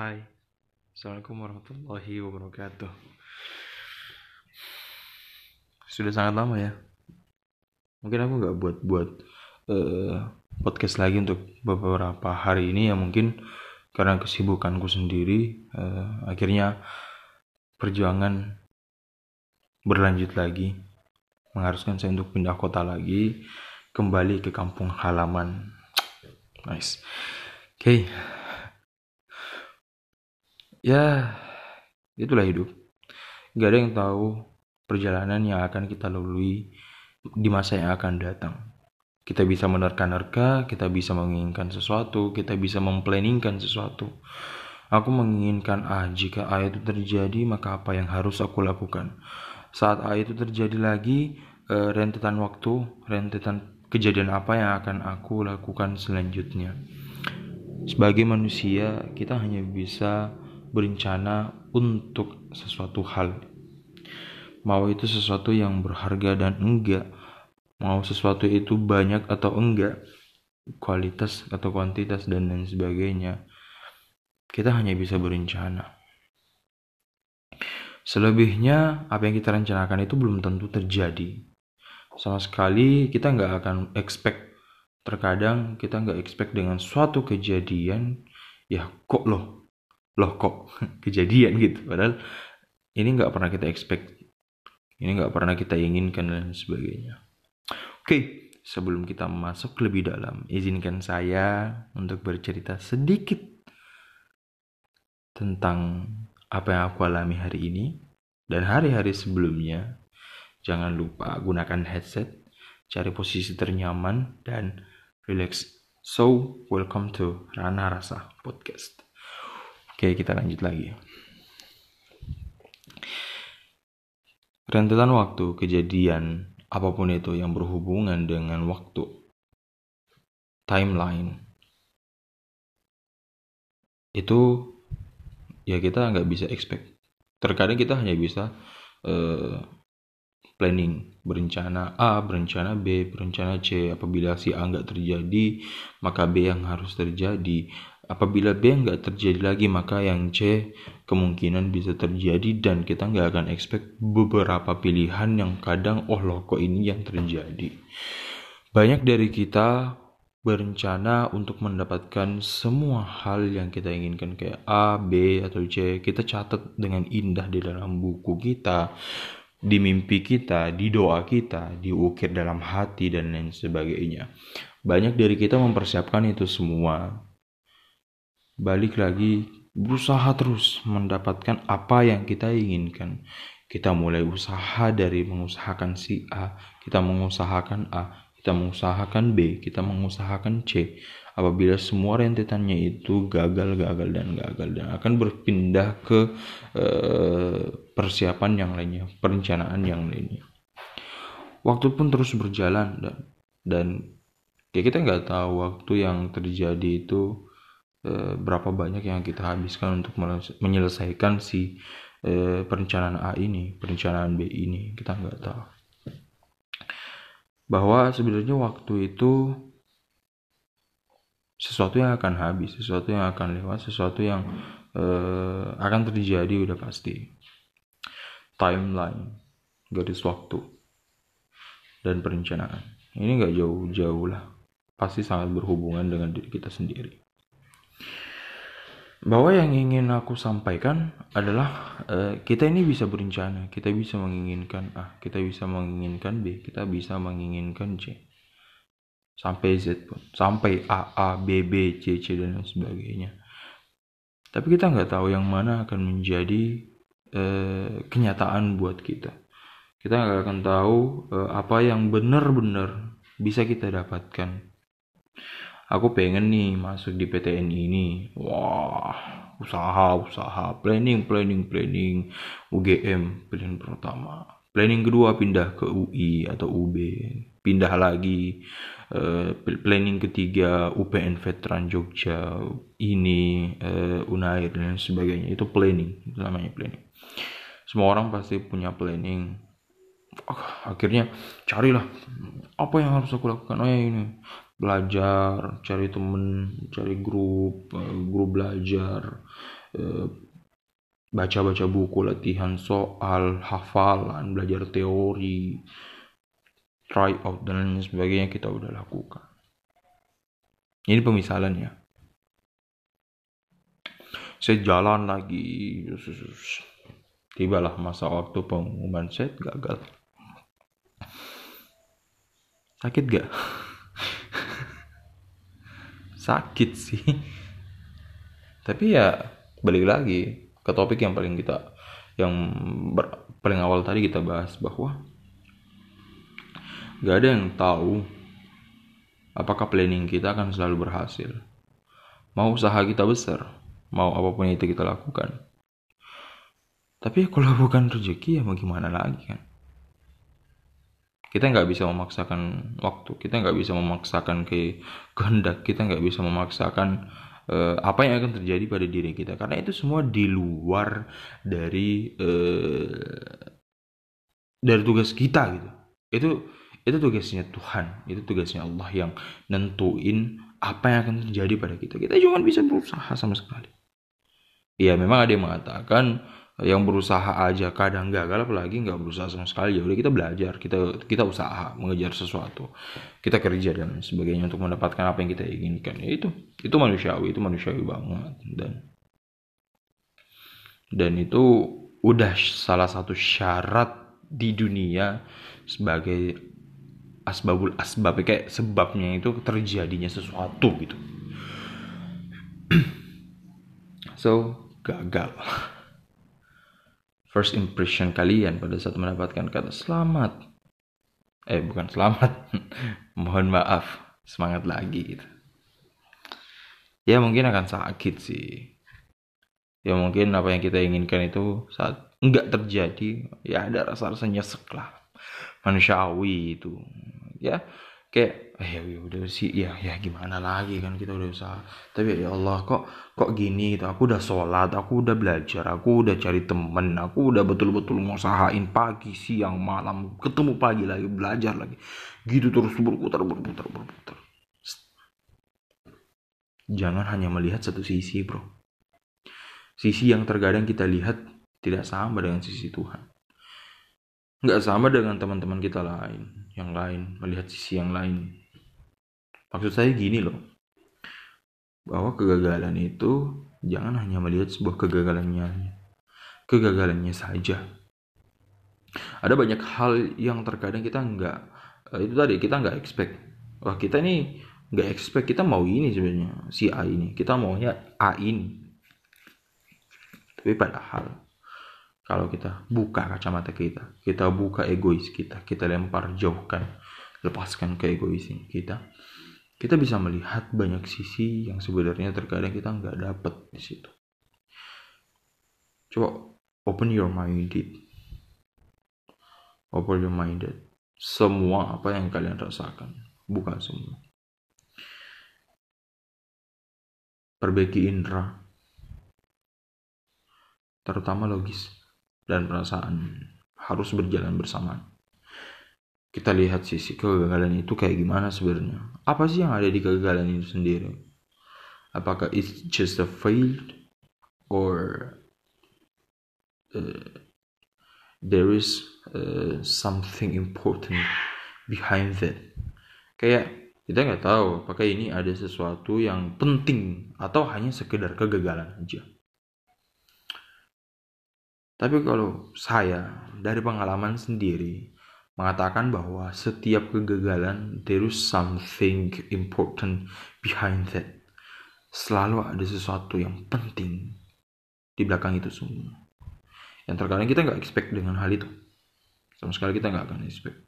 Hai, Assalamualaikum warahmatullahi wabarakatuh. Sudah sangat lama ya. Mungkin aku nggak buat buat uh, podcast lagi untuk beberapa hari ini ya mungkin karena kesibukanku sendiri uh, akhirnya perjuangan berlanjut lagi. Mengharuskan saya untuk pindah kota lagi kembali ke kampung halaman. Nice. Oke. okay ya itulah hidup. Gak ada yang tahu perjalanan yang akan kita lalui di masa yang akan datang. Kita bisa menerka-nerka kita bisa menginginkan sesuatu kita bisa memplanningkan sesuatu. Aku menginginkan A jika A itu terjadi maka apa yang harus aku lakukan? Saat A itu terjadi lagi eh, rentetan waktu rentetan kejadian apa yang akan aku lakukan selanjutnya? Sebagai manusia kita hanya bisa berencana untuk sesuatu hal. Mau itu sesuatu yang berharga dan enggak, mau sesuatu itu banyak atau enggak, kualitas atau kuantitas dan lain sebagainya. Kita hanya bisa berencana. Selebihnya, apa yang kita rencanakan itu belum tentu terjadi. Sama sekali kita nggak akan expect. Terkadang kita nggak expect dengan suatu kejadian, ya kok loh loh kok kejadian gitu? Padahal ini nggak pernah kita expect. Ini nggak pernah kita inginkan dan sebagainya. Oke sebelum kita masuk lebih dalam izinkan saya untuk bercerita sedikit tentang apa yang aku alami hari ini dan hari-hari sebelumnya. Jangan lupa gunakan headset cari posisi ternyaman dan relax. So welcome to Rana Rasa Podcast Oke, kita lanjut lagi. Rentetan waktu, kejadian, apa pun itu yang berhubungan dengan waktu, timeline, itu ya kita nggak bisa expect. Terkadang kita hanya bisa uh, planning, berencana A, berencana B, berencana C. Apabila si A nggak terjadi, maka B yang harus terjadi Apabila B nggak terjadi lagi, maka yang C kemungkinan bisa terjadi dan kita nggak akan expect beberapa pilihan yang kadang, oh loh kok ini yang terjadi. Banyak dari kita berencana untuk mendapatkan semua hal yang kita inginkan kayak A, B, atau C. Kita catat dengan indah di dalam buku kita, di mimpi kita, di doa kita, diukir dalam hati, dan lain sebagainya. Banyak dari kita mempersiapkan itu semua, balik lagi berusaha terus mendapatkan apa yang kita inginkan. Kita mulai usaha dari mengusahakan si A, kita mengusahakan A, kita mengusahakan B, kita mengusahakan C. Apabila semua rentetannya itu gagal, gagal, dan gagal, dan akan berpindah ke uh, persiapan yang lainnya, perencanaan yang lainnya. Waktu pun terus berjalan dan dan ya kita nggak tahu waktu yang terjadi itu Eh, berapa banyak yang kita habiskan untuk menyelesaikan si eh, perencanaan A ini, perencanaan B ini, kita nggak tahu. Bahwa sebenarnya waktu itu sesuatu yang akan habis, sesuatu yang akan lewat, sesuatu yang eh, akan terjadi udah pasti. Timeline, garis waktu, dan perencanaan. Ini nggak jauh-jauh lah, pasti sangat berhubungan dengan diri kita sendiri bahwa yang ingin aku sampaikan adalah uh, kita ini bisa berencana, kita bisa menginginkan A, kita bisa menginginkan B, kita bisa menginginkan C, sampai Z pun, sampai A, A, B, B, C, C dan lain sebagainya. Tapi kita nggak tahu yang mana akan menjadi uh, kenyataan buat kita. Kita nggak akan tahu uh, apa yang benar-benar bisa kita dapatkan aku pengen nih masuk di PTN ini. Wah usaha usaha. Planning planning planning. UGM pilihan pertama. Planning kedua pindah ke UI atau UB pindah lagi uh, planning ketiga UPN Veteran Jogja ini uh, Unair dan sebagainya. Itu planning itu namanya planning. Semua orang pasti punya planning. Akhirnya carilah apa yang harus aku lakukan. Oh ya ini belajar cari temen cari grup eh, grup belajar eh, baca-baca buku latihan soal hafalan belajar teori try out dan lain sebagainya kita udah lakukan. Ini pemisalan ya. Saya jalan lagi. Tibalah masa waktu pengumuman. Set gagal. Sakit gak sakit sih. Tapi ya balik lagi ke topik yang paling kita yang ber, paling awal tadi kita bahas bahwa gak ada yang tahu apakah planning kita akan selalu berhasil. Mau usaha kita besar mau apa pun itu kita lakukan. Tapi kalau bukan rezeki ya mau gimana lagi kan kita nggak bisa memaksakan waktu kita nggak bisa memaksakan ke kehendak kita nggak bisa memaksakan uh, apa yang akan terjadi pada diri kita. Karena itu semua di luar dari uh, dari tugas kita gitu. Itu itu tugasnya Tuhan itu tugasnya Allah yang nentuin apa yang akan terjadi pada kita. Kita cuma bisa berusaha sama sekali. Ya memang ada yang mengatakan yang berusaha aja kadang gagal apalagi nggak berusaha sama sekali ya udah kita belajar kita kita usaha mengejar sesuatu kita kerja dan sebagainya untuk mendapatkan apa yang kita inginkan. Ya itu itu manusiawi itu manusiawi banget. Dan dan itu udah salah satu syarat di dunia sebagai asbabul asbab kayak sebabnya itu terjadinya sesuatu gitu. So gagal first impression kalian pada saat mendapatkan kata selamat. Eh bukan selamat. Mohon maaf. Semangat lagi gitu. Ya mungkin akan sakit sih. Ya mungkin apa yang kita inginkan itu saat enggak terjadi ya ada rasa-rasa nyesek lah. Manusiawi itu. Ya kayak eh ya, ya udah sih ya ya gimana lagi kan kita udah usaha. Tapi ya Allah kok kok gini gitu? Aku udah sholat aku udah belajar aku udah cari temen aku udah betul-betul ngusahain pagi siang malam ketemu pagi lagi belajar lagi. Gitu terus berputar berputar berputar. Jangan hanya melihat satu sisi bro. Sisi yang terkadang kita lihat tidak sama dengan sisi Tuhan nggak sama dengan teman-teman kita lain yang lain melihat sisi yang lain. Maksud saya gini loh. Bahwa kegagalan itu jangan hanya melihat sebuah kegagalannya kegagalannya saja. Ada banyak hal yang terkadang kita nggak eh, itu tadi kita nggak expect. Wah kita ini nggak expect kita mau ini sebenarnya si A ini. Kita maunya A ini. Tapi padahal kalau kita buka kacamata kita, kita buka egois kita, kita lempar jauhkan, lepaskan ke egois kita, kita bisa melihat banyak sisi yang sebenarnya terkadang kita nggak dapet di situ. Coba open your minded, open your minded. Semua apa yang kalian rasakan, bukan semua. Perbaiki indera, terutama logis dan perasaan harus berjalan bersama. Kita lihat sisi kegagalan itu kayak gimana sebenarnya. Apa sih yang ada di kegagalan itu sendiri? Apakah it's just a failed or uh, there is uh, something important behind that? Kayak kita nggak tahu apakah ini ada sesuatu yang penting atau hanya sekedar kegagalan aja. Tapi kalau saya dari pengalaman sendiri mengatakan bahwa setiap kegagalan there is something important behind that. Selalu ada sesuatu yang penting di belakang itu semua. Yang terkadang kita nggak expect dengan hal itu. Sama sekali kita nggak akan expect.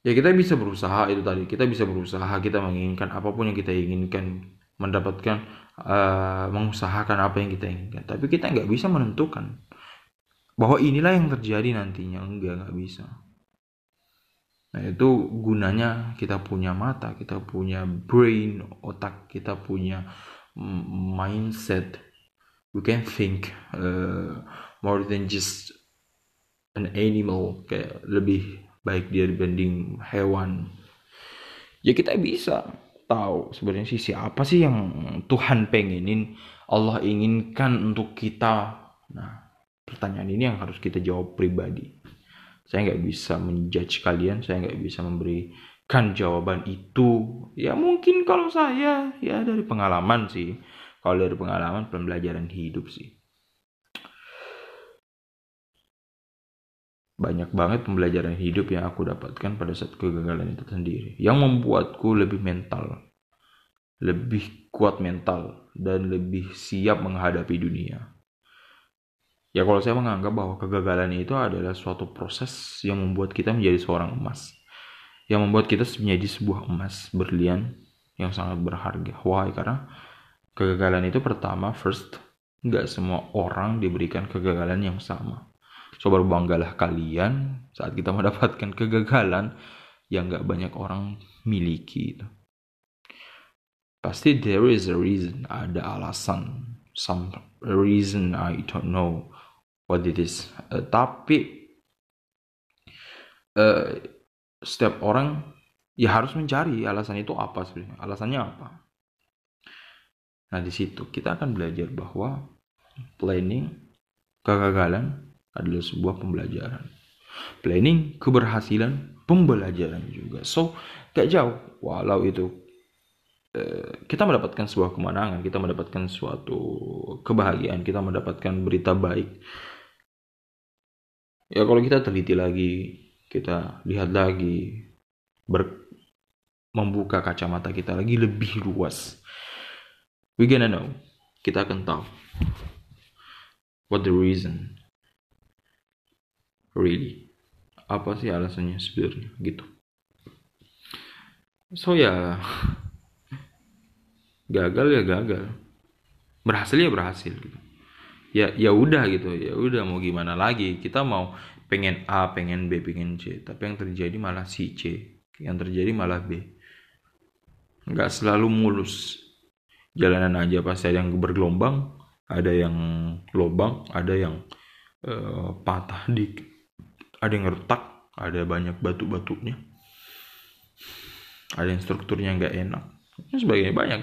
Ya kita bisa berusaha itu tadi. Kita bisa berusaha, kita menginginkan apa pun yang kita inginkan mendapatkan uh, mengusahakan apa yang kita inginkan. Tapi kita nggak bisa menentukan bahwa inilah yang terjadi nantinya. Enggak nggak bisa. Nah itu gunanya kita punya mata kita punya brain otak kita punya mindset. We can think uh, more than just an animal. Kayak lebih baik dia dibanding hewan. Ya kita bisa tahu sebenarnya sih siapa sih yang Tuhan pengenin Allah inginkan untuk kita. Nah pertanyaan ini yang harus kita jawab pribadi. Saya nggak bisa menjudge kalian saya nggak bisa memberikan jawaban itu. Ya mungkin kalau saya ya dari pengalaman sih. Kalau dari pengalaman pembelajaran hidup sih banyak banget pembelajaran hidup yang aku dapatkan pada saat kegagalan itu sendiri yang membuatku lebih mental lebih kuat mental dan lebih siap menghadapi dunia. Ya kalau saya menganggap bahwa kegagalan itu adalah suatu proses yang membuat kita menjadi seorang emas. Yang membuat kita menjadi sebuah emas berlian yang sangat berharga. Why? Karena kegagalan itu pertama first nggak semua orang diberikan kegagalan yang sama So berbanggalah kalian saat kita mendapatkan kegagalan yang gak banyak orang miliki. Pasti there is a reason, ada alasan, some reason I don't know what it is. Uh, tapi uh, setiap orang ya harus mencari alasan itu apa sebenarnya, alasannya apa. Nah di situ kita akan belajar bahwa planning kegagalan adalah sebuah pembelajaran. Planning, keberhasilan, pembelajaran juga. So, gak jauh. Walau itu eh, kita mendapatkan sebuah kemenangan, kita mendapatkan suatu kebahagiaan, kita mendapatkan berita baik. Ya kalau kita teliti lagi, kita lihat lagi, ber, membuka kacamata kita lagi lebih luas. We gonna know. Kita akan tahu what the reason really? Apa sih alasannya sebenarnya? Gitu. So ya gagal ya gagal. Berhasil ya berhasil gitu. Ya ya udah gitu. Ya udah mau gimana lagi? Kita mau pengen A pengen B pengen C. Tapi yang terjadi malah si C. Yang terjadi malah B. Nggak selalu mulus. Jalanan aja pasti ada yang bergelombang ada yang lobang ada yang uh, patah dikit ada yang retak ada banyak batu-batunya. Ada yang strukturnya nggak enak. Dan sebagainya banyak.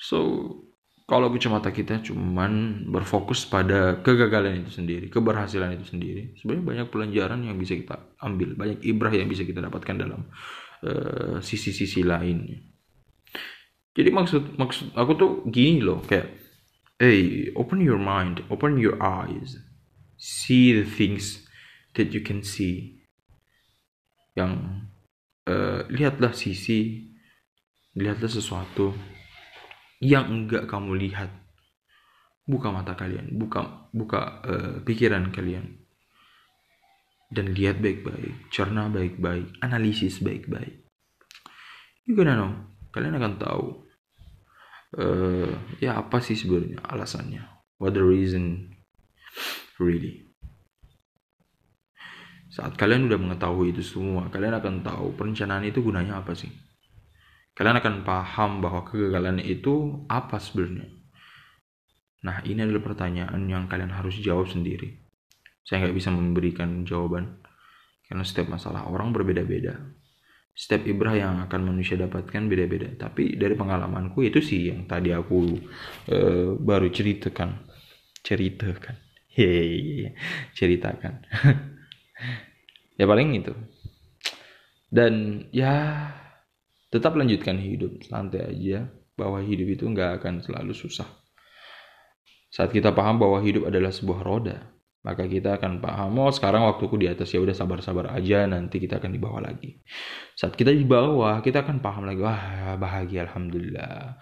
So kalau kacamata kita cuman berfokus pada kegagalan itu sendiri, keberhasilan itu sendiri, sebenarnya banyak pelajaran yang bisa kita ambil, banyak ibrah yang bisa kita dapatkan dalam uh, sisi-sisi lainnya. Jadi maksud maksud aku tuh gini loh, kayak, hey, open your mind, open your eyes, see the things that you can see. Yang uh, lihatlah sisi lihatlah sesuatu yang enggak kamu lihat. Buka mata kalian buka buka uh, pikiran kalian. Dan lihat baik-baik cerna baik-baik analisis baik-baik. You gonna know. Kalian akan tahu uh, ya apa sih sebenarnya alasannya. What the reason really saat kalian udah mengetahui itu semua, kalian akan tahu perencanaan itu gunanya apa sih. Kalian akan paham bahwa kegagalan itu apa sebenarnya. Nah, ini adalah pertanyaan yang kalian harus jawab sendiri. Saya nggak bisa memberikan jawaban, karena setiap masalah orang berbeda-beda. Setiap ibrah yang akan manusia dapatkan beda-beda. Tapi dari pengalamanku itu sih yang tadi aku uh, baru ceritakan. Ceritakan. Hehehe, ceritakan. ya paling itu. Dan ya tetap lanjutkan hidup santai aja. Bahwa hidup itu nggak akan selalu susah. Saat kita paham bahwa hidup adalah sebuah roda maka kita akan paham oh sekarang waktuku di atas. Ya udah sabar-sabar aja nanti kita akan di bawah lagi. Saat kita di bawah kita akan paham lagi wah bahagia alhamdulillah.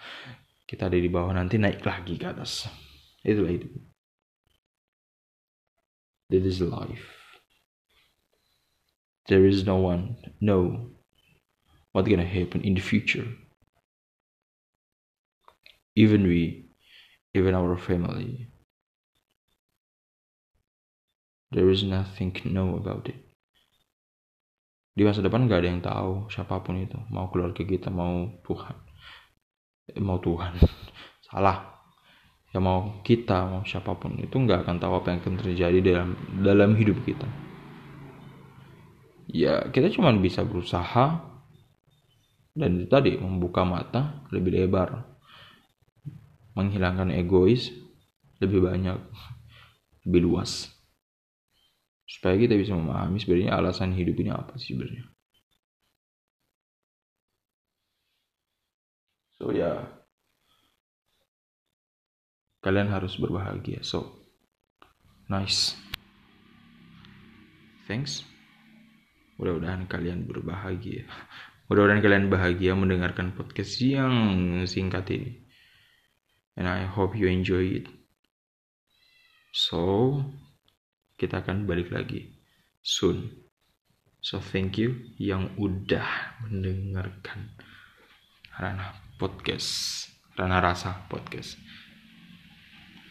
Kita ada di bawah nanti naik lagi ke atas. Itulah hidup. This is life there is no one know what's gonna happen in the future. Even we even our family. There is nothing know about it. Di masa depan gak ada yang tahu siapa pun itu. Mau keluarga kita mau Tuhan. Eh, mau Tuhan. Salah. Ya mau kita mau siapa pun. Itu nggak akan tahu apa yang akan terjadi dalam dalam hidup kita ya kita cuma bisa berusaha. Dan tadi membuka mata lebih lebar. Menghilangkan egois lebih banyak lebih luas. Supaya kita bisa memahami sebenarnya alasan hidup ini apa sih sebenarnya. So ya. Yeah. kalian harus berbahagia. So nice. Thanks mudah-mudahan kalian berbahagia. Mudah-mudahan kalian bahagia mendengarkan podcast yang singkat ini. And I hope you enjoy it. So kita akan balik lagi soon. So thank you yang udah mendengarkan Rana Podcast. Rana Rasa Podcast.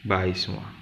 Bye semua